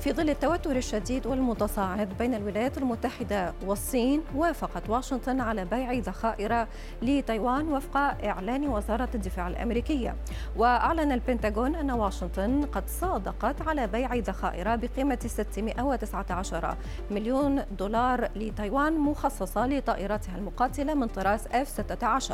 في ظل التوتر الشديد والمتصاعد بين الولايات المتحدة والصين وافقت واشنطن على بيع ذخائر لتايوان وفق إعلان وزارة الدفاع الأمريكية. وأعلن البنتاغون أن واشنطن قد صادقت على بيع ذخائر بقيمة 619 مليون دولار لتايوان مخصصة لطائراتها المقاتلة من طراز F-16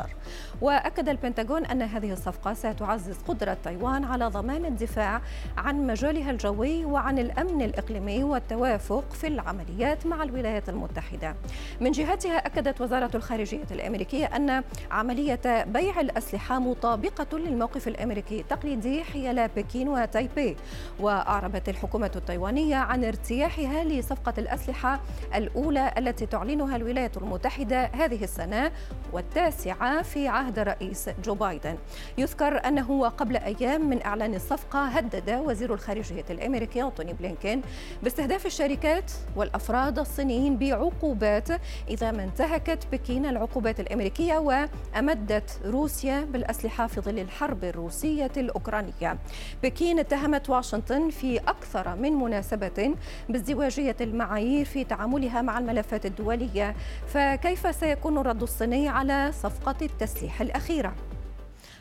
وأكد البنتاغون أن هذه الصفقة ستعزز قدرة تايوان على ضمان الدفاع عن مجالها الجوي وعن الأمن الأمن الإقليمي والتوافق في العمليات مع الولايات المتحدة. من جهتها أكدت وزارة الخارجية الأمريكية أن عملية بيع الأسلحة مطابقة للموقف الأمريكي التقليدي حيال بكين وتايبي وأعربت الحكومة التايوانية عن ارتياحها لصفقة الأسلحة الأولى التي تعلنها الولايات المتحدة هذه السنة والتاسعة في عهد الرئيس جو بايدن. يذكر أنه وقبل أيام من إعلان الصفقة هدد وزير الخارجية الأمريكي أنتوني بلينكين بلينكين باستهداف الشركات والأفراد الصينيين بعقوبات إذا ما انتهكت بكين العقوبات الأمريكية وأمدت روسيا بالأسلحة في ظل الحرب الروسية الأوكرانية. بكين اتهمت واشنطن في أكثر من مناسبة بازدواجية المعايير في تعاملها مع الملفات الدولية، فكيف سيكون الرد الصيني على صفقة التسليح الأخيرة؟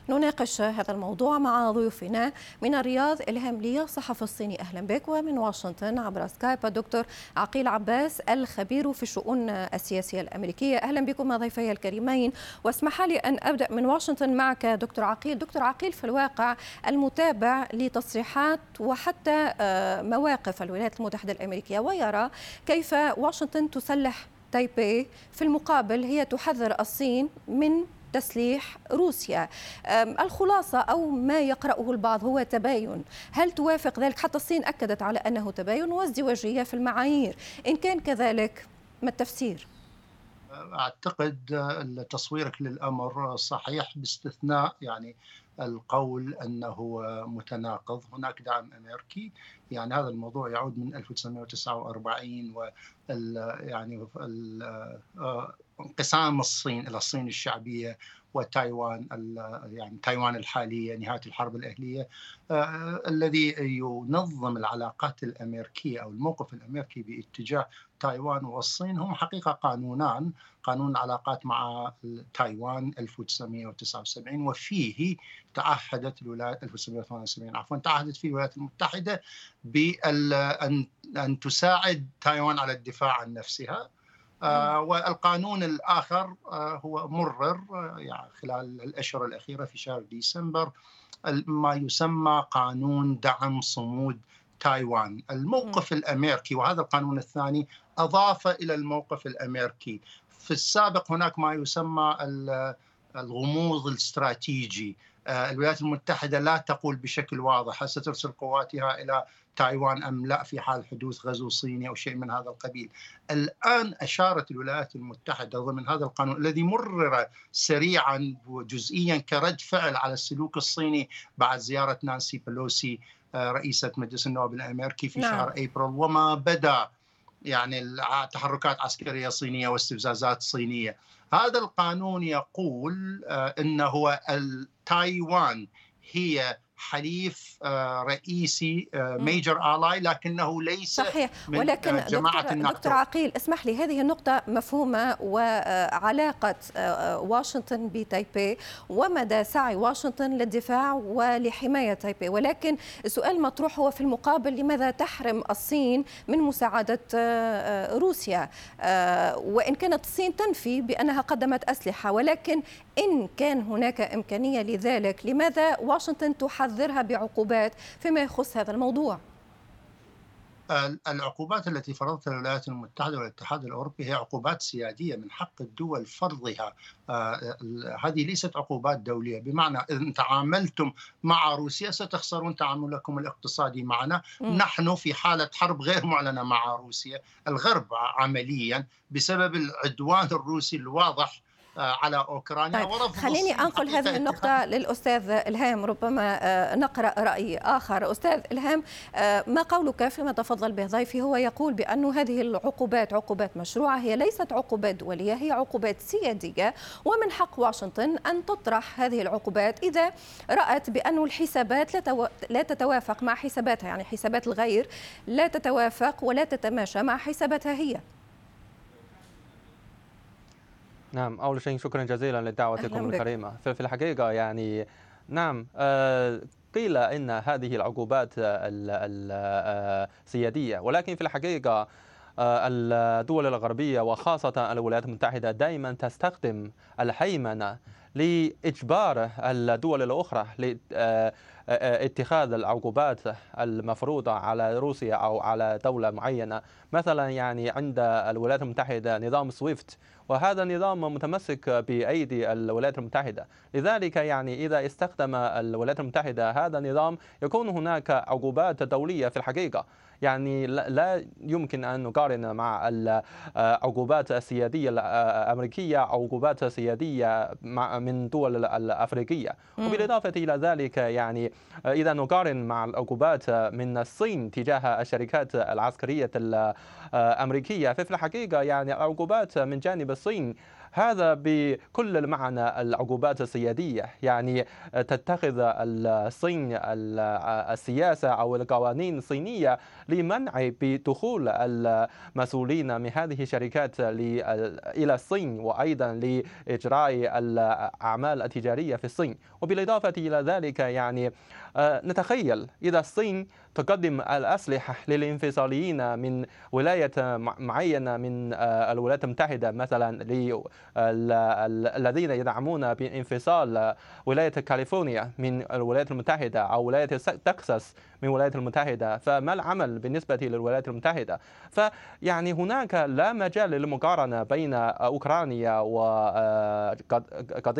نناقش هذا الموضوع مع ضيوفنا من الرياض إلهام لي صحفي الصيني أهلا بك ومن واشنطن عبر سكايب الدكتور عقيل عباس الخبير في الشؤون السياسية الأمريكية. أهلا بكم ضيفي الكريمين. واسمح لي أن أبدأ من واشنطن معك دكتور عقيل. دكتور عقيل في الواقع المتابع لتصريحات وحتى آه، مواقف الولايات المتحدة الأمريكية ويرى كيف واشنطن تسلح تايبي في المقابل هي تحذر الصين من تسليح روسيا. الخلاصة أو ما يقرأه البعض هو تباين. هل توافق ذلك؟ حتى الصين أكدت على أنه تباين وازدواجية في المعايير. إن كان كذلك ما التفسير؟ أعتقد تصويرك للأمر صحيح باستثناء يعني القول أنه متناقض، هناك دعم أمريكي. يعني هذا الموضوع يعود من 1949 و يعني انقسام الصين إلى الصين الشعبية وتايوان يعني تايوان الحالية نهاية الحرب الأهلية آه، الذي ينظم العلاقات الأمريكية أو الموقف الأمريكي باتجاه تايوان والصين هم حقيقة قانونان قانون العلاقات مع تايوان 1979 وفيه تعهدت الولايات 1978 عفوا تعهدت فيه الولايات المتحدة بأن أن تساعد تايوان على الدفاع عن نفسها. آه والقانون الآخر آه هو مرر آه يعني خلال الأشهر الأخيرة في شهر ديسمبر ما يسمى قانون دعم صمود تايوان. الموقف الأمريكي وهذا القانون الثاني أضاف إلى الموقف الأمريكي. في السابق هناك ما يسمى الغموض الاستراتيجي. آه، الولايات المتحدة لا تقول بشكل واضح هل سترسل قواتها إلى تايوان أم لا في حال حدوث غزو صيني أو شيء من هذا القبيل الآن أشارت الولايات المتحدة ضمن هذا القانون الذي مرر سريعا وجزئيا كرد فعل على السلوك الصيني بعد زيارة نانسي بلوسي آه، رئيسة مجلس النواب الأمريكي في نعم. شهر أبريل وما بدا يعني تحركات عسكرية صينية واستفزازات صينية. هذا القانون يقول آه، إنه تايوان هي حليف آه، رئيسي major آه، ally لكنه ليس صحيح. من ولكن جماعة دكتور, الناتو. دكتور عقيل اسمح لي هذه النقطة مفهومة وعلاقة واشنطن بتايبي ومدى سعي واشنطن للدفاع ولحماية تايبي. ولكن السؤال المطروح هو في المقابل لماذا تحرم الصين من مساعدة روسيا؟ وإن كانت الصين تنفي بأنها قدمت أسلحة ولكن إن كان هناك إمكانية لذلك لماذا واشنطن تحرم يحذرها بعقوبات فيما يخص هذا الموضوع. العقوبات التي فرضتها الولايات المتحدة والاتحاد الأوروبي هي عقوبات سيادية من حق الدول فرضها. آه، هذه ليست عقوبات دولية. بمعنى إن تعاملتم مع روسيا ستخسرون تعاملكم الاقتصادي معنا. م. نحن في حالة حرب غير معلنة مع روسيا. الغرب عمليا بسبب العدوان الروسي الواضح على أوكرانيا طيب ورفض خليني أنقل هذه النقطة للأستاذ إلهام ربما نقرأ رأي آخر. أستاذ إلهام ما قولك فيما تفضل به ضيفي؟ هو يقول بأن هذه العقوبات عقوبات مشروعة هي ليست عقوبات دولية هي عقوبات سيادية. ومن حق واشنطن أن تطرح هذه العقوبات إذا رأت بأن الحسابات لا تتوافق مع حساباتها يعني حسابات الغير لا تتوافق ولا تتماشى مع حساباتها هي. نعم أول شيء شكرا جزيلا لدعوتكم الكريمة. في الحقيقة يعني نعم آه قيل إن هذه العقوبات السياديه ولكن في الحقيقة آه، الدول الغربية وخاصة الولايات المتحدة دائما تستخدم الهيمنة لإجبار الدول الأخرى اتخاذ العقوبات المفروضة على روسيا أو على دولة معينة. مثلا يعني عند الولايات المتحدة نظام سويفت وهذا النظام متمسك بأيدي الولايات المتحدة. لذلك يعني إذا استخدم الولايات المتحدة هذا النظام يكون هناك عقوبات دولية في الحقيقة. يعني لا يمكن أن نقارن مع العقوبات السيادية الأمريكية أو عقوبات سيادية من دول الأفريقية. وبالإضافة إلى ذلك يعني إذا نقارن مع العقوبات من الصين تجاه الشركات العسكرية الأمريكية. ففي الحقيقة يعني العقوبات من جانب الصين هذا بكل المعنى العقوبات السيادية. يعني تتخذ الصين السياسة أو القوانين الصينية لمنع بدخول المسؤولين من هذه الشركات إلى الصين وأيضا لإجراء الأعمال التجارية في الصين. وبالإضافة إلى ذلك يعني آه، نتخيل إذا الصين تقدم الأسلحة للانفصاليين من ولاية معينة من آه، الولايات المتحدة مثلا الذين يدعمون بانفصال ولاية كاليفورنيا من الولايات المتحدة أو ولاية تكساس من الولايات المتحدة فما العمل بالنسبة للولايات المتحدة؟ فيعني هناك لا مجال للمقارنة بين أوكرانيا وقضية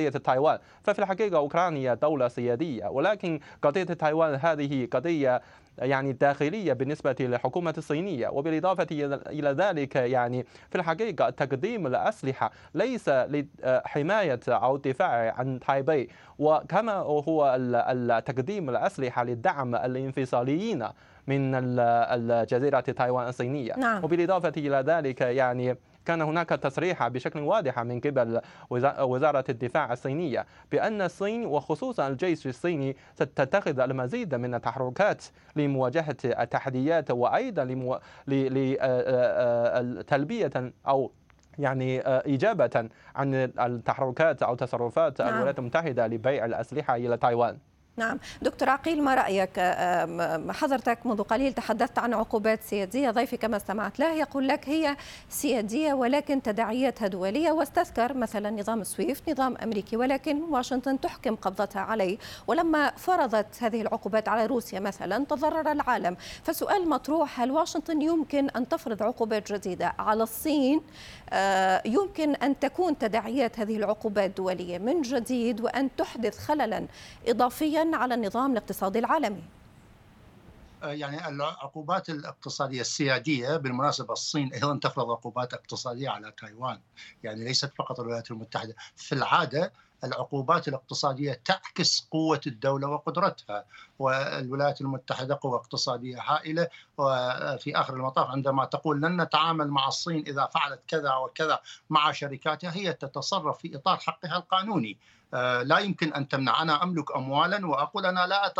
آه، تايوان. ففي الحقيقة أوكرانيا دولة سيادية ولكن قضية تايوان هذه قضية يعني داخلية بالنسبة للحكومة الصينية وبالإضافة إلى ذلك يعني في الحقيقة تقديم الأسلحة ليس لحماية أو الدفاع عن تايبي وكما هو تقديم الأسلحة لدعم الانفصاليين من الجزيرة تايوان الصينية نعم. وبالإضافة إلى ذلك يعني كان هناك تصريح بشكل واضح من قبل وزارة الدفاع الصينية بأن الصين وخصوصا الجيش الصيني ستتخذ المزيد من التحركات لمواجهة التحديات وأيضا لتلبية أو يعني إجابة عن التحركات أو تصرفات نعم. الولايات المتحدة لبيع الأسلحة إلى تايوان نعم. دكتور عقيل ما رأيك؟ حضرتك منذ قليل تحدثت عن عقوبات سيادية. ضيفي كما استمعت له يقول لك هي سيادية ولكن تداعياتها دولية واستذكر مثلا نظام سويفت نظام أمريكي ولكن واشنطن تحكم قبضتها عليه. ولما فرضت هذه العقوبات على روسيا مثلا تضرر العالم. فسؤال مطروح هل واشنطن يمكن أن تفرض عقوبات جديدة على الصين؟ آه، يمكن أن تكون تداعيات هذه العقوبات دولية من جديد وأن تحدث خللا إضافيا على النظام الاقتصادي العالمي. آه، يعني العقوبات الاقتصادية السيادية بالمناسبة الصين أيضا تفرض عقوبات اقتصادية على تايوان يعني ليست فقط الولايات المتحدة في العادة العقوبات الاقتصادية تعكس قوة الدولة وقدرتها والولايات المتحدة قوة اقتصادية هائلة وفي آخر المطاف عندما تقول لن نتعامل مع الصين إذا فعلت كذا وكذا مع شركاتها هي تتصرف في إطار حقها القانوني. آه، لا يمكن أن تمنع. أنا أملك اموالا وأقول أنا لا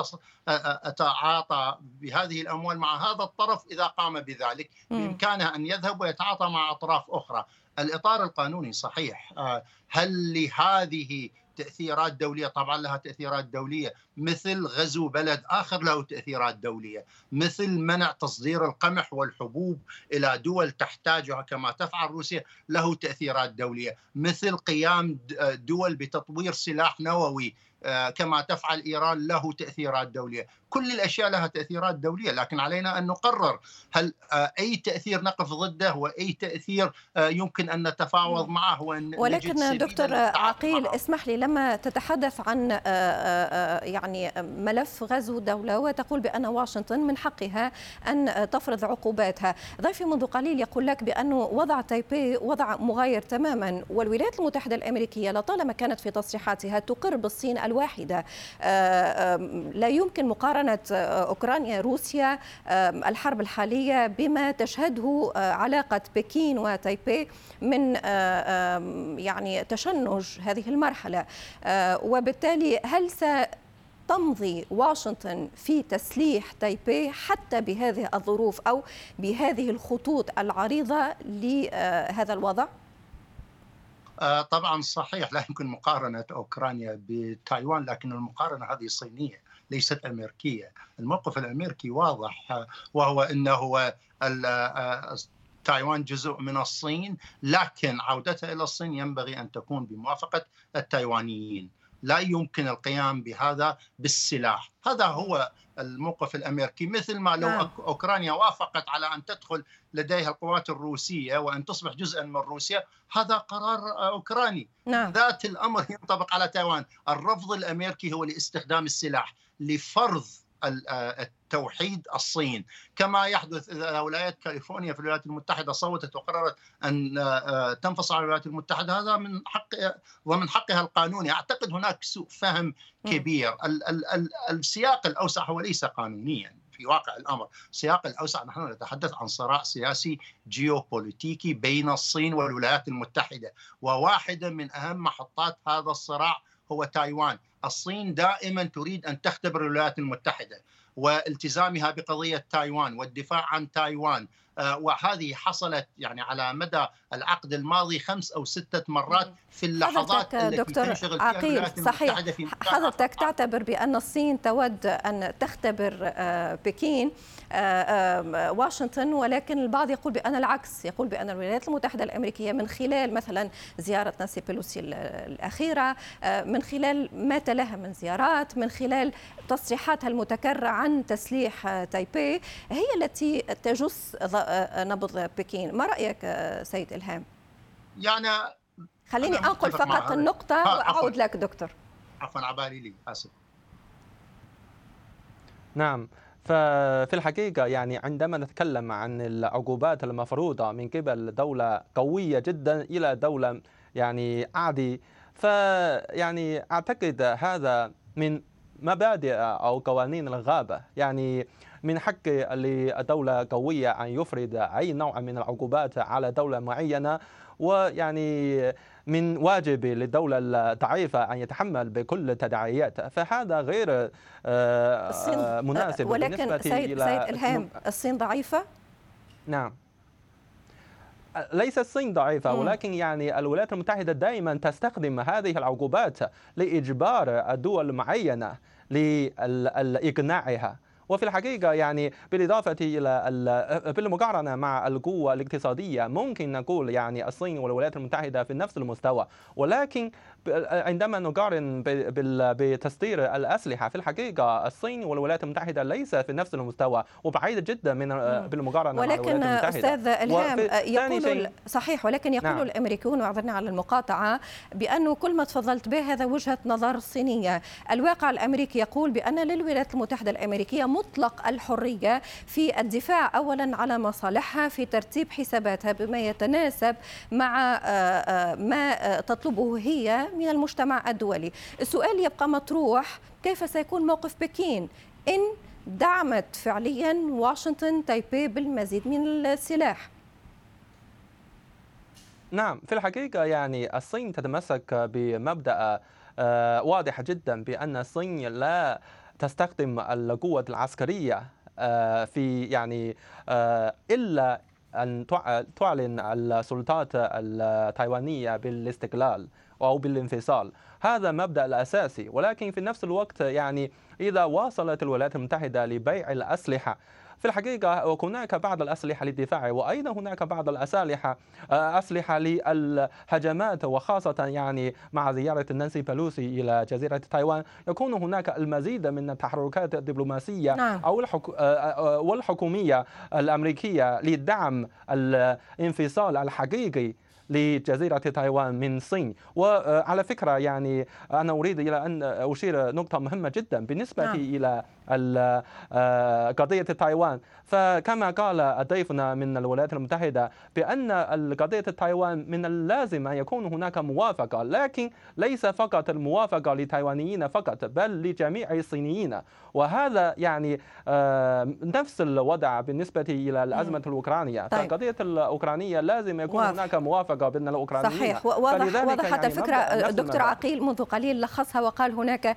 أتعاطى بهذه الأموال مع هذا الطرف إذا قام بذلك. بإمكانه أن يذهب ويتعاطى مع أطراف أخرى. الإطار القانوني صحيح. آه، هل لهذه تأثيرات دولية؟ طبعا لها تأثيرات دولية. مثل غزو بلد آخر له تأثيرات دولية. مثل منع تصدير القمح والحبوب إلى دول تحتاجها كما تفعل روسيا له تأثيرات دولية. مثل قيام دول بتطوير سلاح نووي. كما تفعل إيران له تأثيرات دولية، كل الأشياء لها تأثيرات دولية لكن علينا أن نقرر هل أي تأثير نقف ضده وأي تأثير يمكن أن نتفاوض معه وأن ولكن دكتور عقيل معه. اسمح لي لما تتحدث عن يعني ملف غزو دولة وتقول بأن واشنطن من حقها أن تفرض عقوباتها، ضيفي منذ قليل يقول لك بانه وضع تايبي وضع مغاير تماما والولايات المتحدة الأمريكية لطالما كانت في تصريحاتها تقر بالصين الواحده لا يمكن مقارنة آه، أوكرانيا روسيا الحرب الحالية بما تشهده آه، علاقة بكين وتايبي من آه، يعني تشنج هذه المرحلة وبالتالي هل س تمضي واشنطن في تسليح تايبي حتى بهذه الظروف أو بهذه الخطوط العريضة لهذا الوضع؟ طبعا صحيح لا يمكن مقارنة أوكرانيا بتايوان لكن المقارنة هذه صينية ليست أمريكية، الموقف الأمريكي واضح وهو إنه تايوان جزء من الصين لكن عودتها إلى الصين ينبغي أن تكون بموافقة التايوانيين. لا يمكن القيام بهذا بالسلاح هذا هو الموقف الأمريكي مثل ما لو نعم. أوكرانيا وافقت على أن تدخل لديها القوات الروسية وأن تصبح جزءا من روسيا هذا قرار أوكراني نعم. ذات الأمر ينطبق على تايوان الرفض الأمريكي هو لاستخدام السلاح لفرض توحيد الصين. كما يحدث إذا ولاية كاليفورنيا في الولايات المتحدة صوتت وقررت أن آه، تنفصل عن الولايات المتحدة هذا من حق ومن حقها القانوني. أعتقد هناك سوء فهم كبير. السياق الأوسع هو ليس قانونيا. في واقع الأمر، السياق الأوسع نحن نتحدث عن صراع سياسي جيوبوليتيكي بين الصين والولايات المتحدة، وواحدة من أهم محطات هذا الصراع هو تايوان، الصين دائما تريد أن تختبر الولايات المتحدة والتزامها بقضية تايوان والدفاع عن تايوان. وهذه حصلت يعني على مدى العقد الماضي خمس أو ستة مرات في اللحظات التي دكتور تنشغل عقيل صحيح. حضرتك تعتبر بأن الصين تود أن تختبر آه، بكين آه، واشنطن ولكن البعض يقول بأن العكس. يقول بأن الولايات المتحدة الأمريكية من خلال مثلا زيارة نانسي بيلوسي الأخيرة من خلال ما تلاها من زيارات من خلال تصريحاتها المتكررة عن تسليح تايبي هي التي تجس نبض بكين ما رأيك سيد إلهام؟ يعني خليني أنقل فقط النقطة وأعود لك دكتور. عفوا عبالي لي آسف. نعم. ففي الحقيقة يعني عندما نتكلم عن العقوبات المفروضة من قبل دولة قوية جدا إلى دولة يعني عادي فيعني أعتقد هذا من مبادئ أو قوانين الغابة. يعني من حق لدولة قوية أن يفرض أي نوع من العقوبات على دولة معينة ويعني من واجب للدولة الضعيفة أن يتحمل بكل التداعيات فهذا غير آه، مناسب ولكن بالنسبة سيد, إلى سيد إلهام الصين ضعيفة؟ نعم. ليس الصين ضعيفة ولكن يعني الولايات المتحدة دائما تستخدم هذه العقوبات لإجبار الدول المعينة لإقناعها. وفي الحقيقة يعني بالإضافة إلى بالمقارنة مع القوة الاقتصادية ممكن نقول يعني الصين والولايات المتحدة في نفس المستوى. ولكن عندما نقارن بتصدير الأسلحة في الحقيقة الصين والولايات المتحدة ليس في نفس المستوى وبعيدة جدا من بالمقارنة ولكن مع الولايات أستاذ إلهام يقول صحيح ولكن يقول نعم. الأمريكيون واعذرني على المقاطعة بأنه كل ما تفضلت به هذا وجهة نظر صينية. الواقع الأمريكي يقول بأن للولايات المتحدة الأمريكية مطلق الحرية في الدفاع أولا على مصالحها في ترتيب حساباتها بما يتناسب مع آه، آه، ما تطلبه هي من المجتمع الدولي. السؤال يبقى مطروح كيف سيكون موقف بكين؟ إن دعمت فعليا واشنطن تايبي بالمزيد من السلاح. نعم في الحقيقة يعني الصين تتمسك بمبدأ آه، واضح جدا بأن الصين لا تستخدم القوة العسكرية آه، في يعني آه، إلا أن تعلن السلطات التايوانية بالاستقلال. أو بالانفصال. هذا مبدأ الأساسي ولكن في نفس الوقت يعني إذا واصلت الولايات المتحدة لبيع الأسلحة في الحقيقة هناك بعض الأسلحة للدفاع وأيضا هناك بعض الأسلحة أسلحة للهجمات وخاصة يعني مع زيارة نانسي بلوسي إلى جزيرة تايوان. يكون هناك المزيد من التحركات الدبلوماسية نعم. أو الحك... والحكومية الأمريكية لدعم الانفصال الحقيقي. لجزيرة تايوان من الصين وعلى فكرة يعني أنا أريد إلى أن أشير نقطة مهمة جدا بالنسبة نعم. إلى قضية تايوان. فكما قال ضيفنا من الولايات المتحدة بأن قضية تايوان من اللازم أن يكون هناك موافقة لكن ليس فقط الموافقة لتايوانيين فقط بل لجميع الصينيين. وهذا يعني نفس الوضع بالنسبة إلى الأزمة الأوكرانية. طيب. فالقضية الأوكرانية لازم يكون واضح. هناك موافقة بين الأوكرانيين. صحيح. واضح وضحت يعني الفكرة. دكتور عقيل منذ قليل لخصها وقال هناك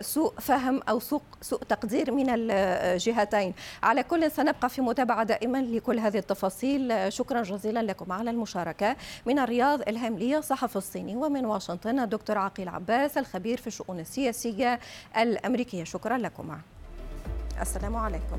سوء فهم أو سوء سوء تقدير من الجهتين. على كل سنبقى في متابعة دائما لكل هذه التفاصيل. شكرا جزيلا لكم على المشاركة. من الرياض إلهام لي الصحفي الصيني ومن واشنطن الدكتور عقيل عباس الخبير في الشؤون السياسية الأمريكية. شكرا لكم. السلام عليكم.